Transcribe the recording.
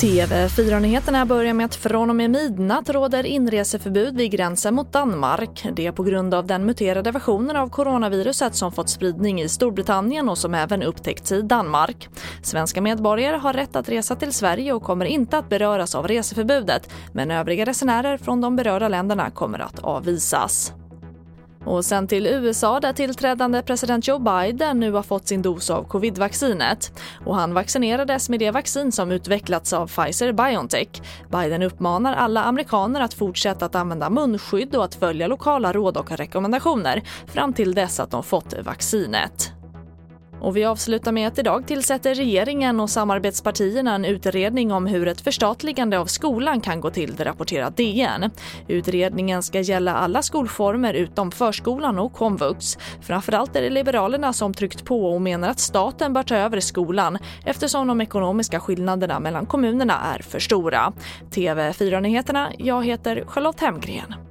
TV4-nyheterna börjar med att från och med midnatt råder inreseförbud vid gränsen mot Danmark. Det är på grund av den muterade versionen av coronaviruset som fått spridning i Storbritannien och som även upptäckts i Danmark. Svenska medborgare har rätt att resa till Sverige och kommer inte att beröras av reseförbudet men övriga resenärer från de berörda länderna kommer att avvisas. Och sen till USA där tillträdande president Joe Biden nu har fått sin dos av covidvaccinet. Och han vaccinerades med det vaccin som utvecklats av Pfizer-Biontech. Biden uppmanar alla amerikaner att fortsätta att använda munskydd och att följa lokala råd och rekommendationer fram till dess att de fått vaccinet. Och vi avslutar med att idag tillsätter regeringen och samarbetspartierna en utredning om hur ett förstatligande av skolan kan gå till, det rapporterar DN. Utredningen ska gälla alla skolformer utom förskolan och komvux. Framförallt är det Liberalerna som tryckt på och menar att staten bör ta över skolan eftersom de ekonomiska skillnaderna mellan kommunerna är för stora. TV4-nyheterna, jag heter Charlotte Hemgren.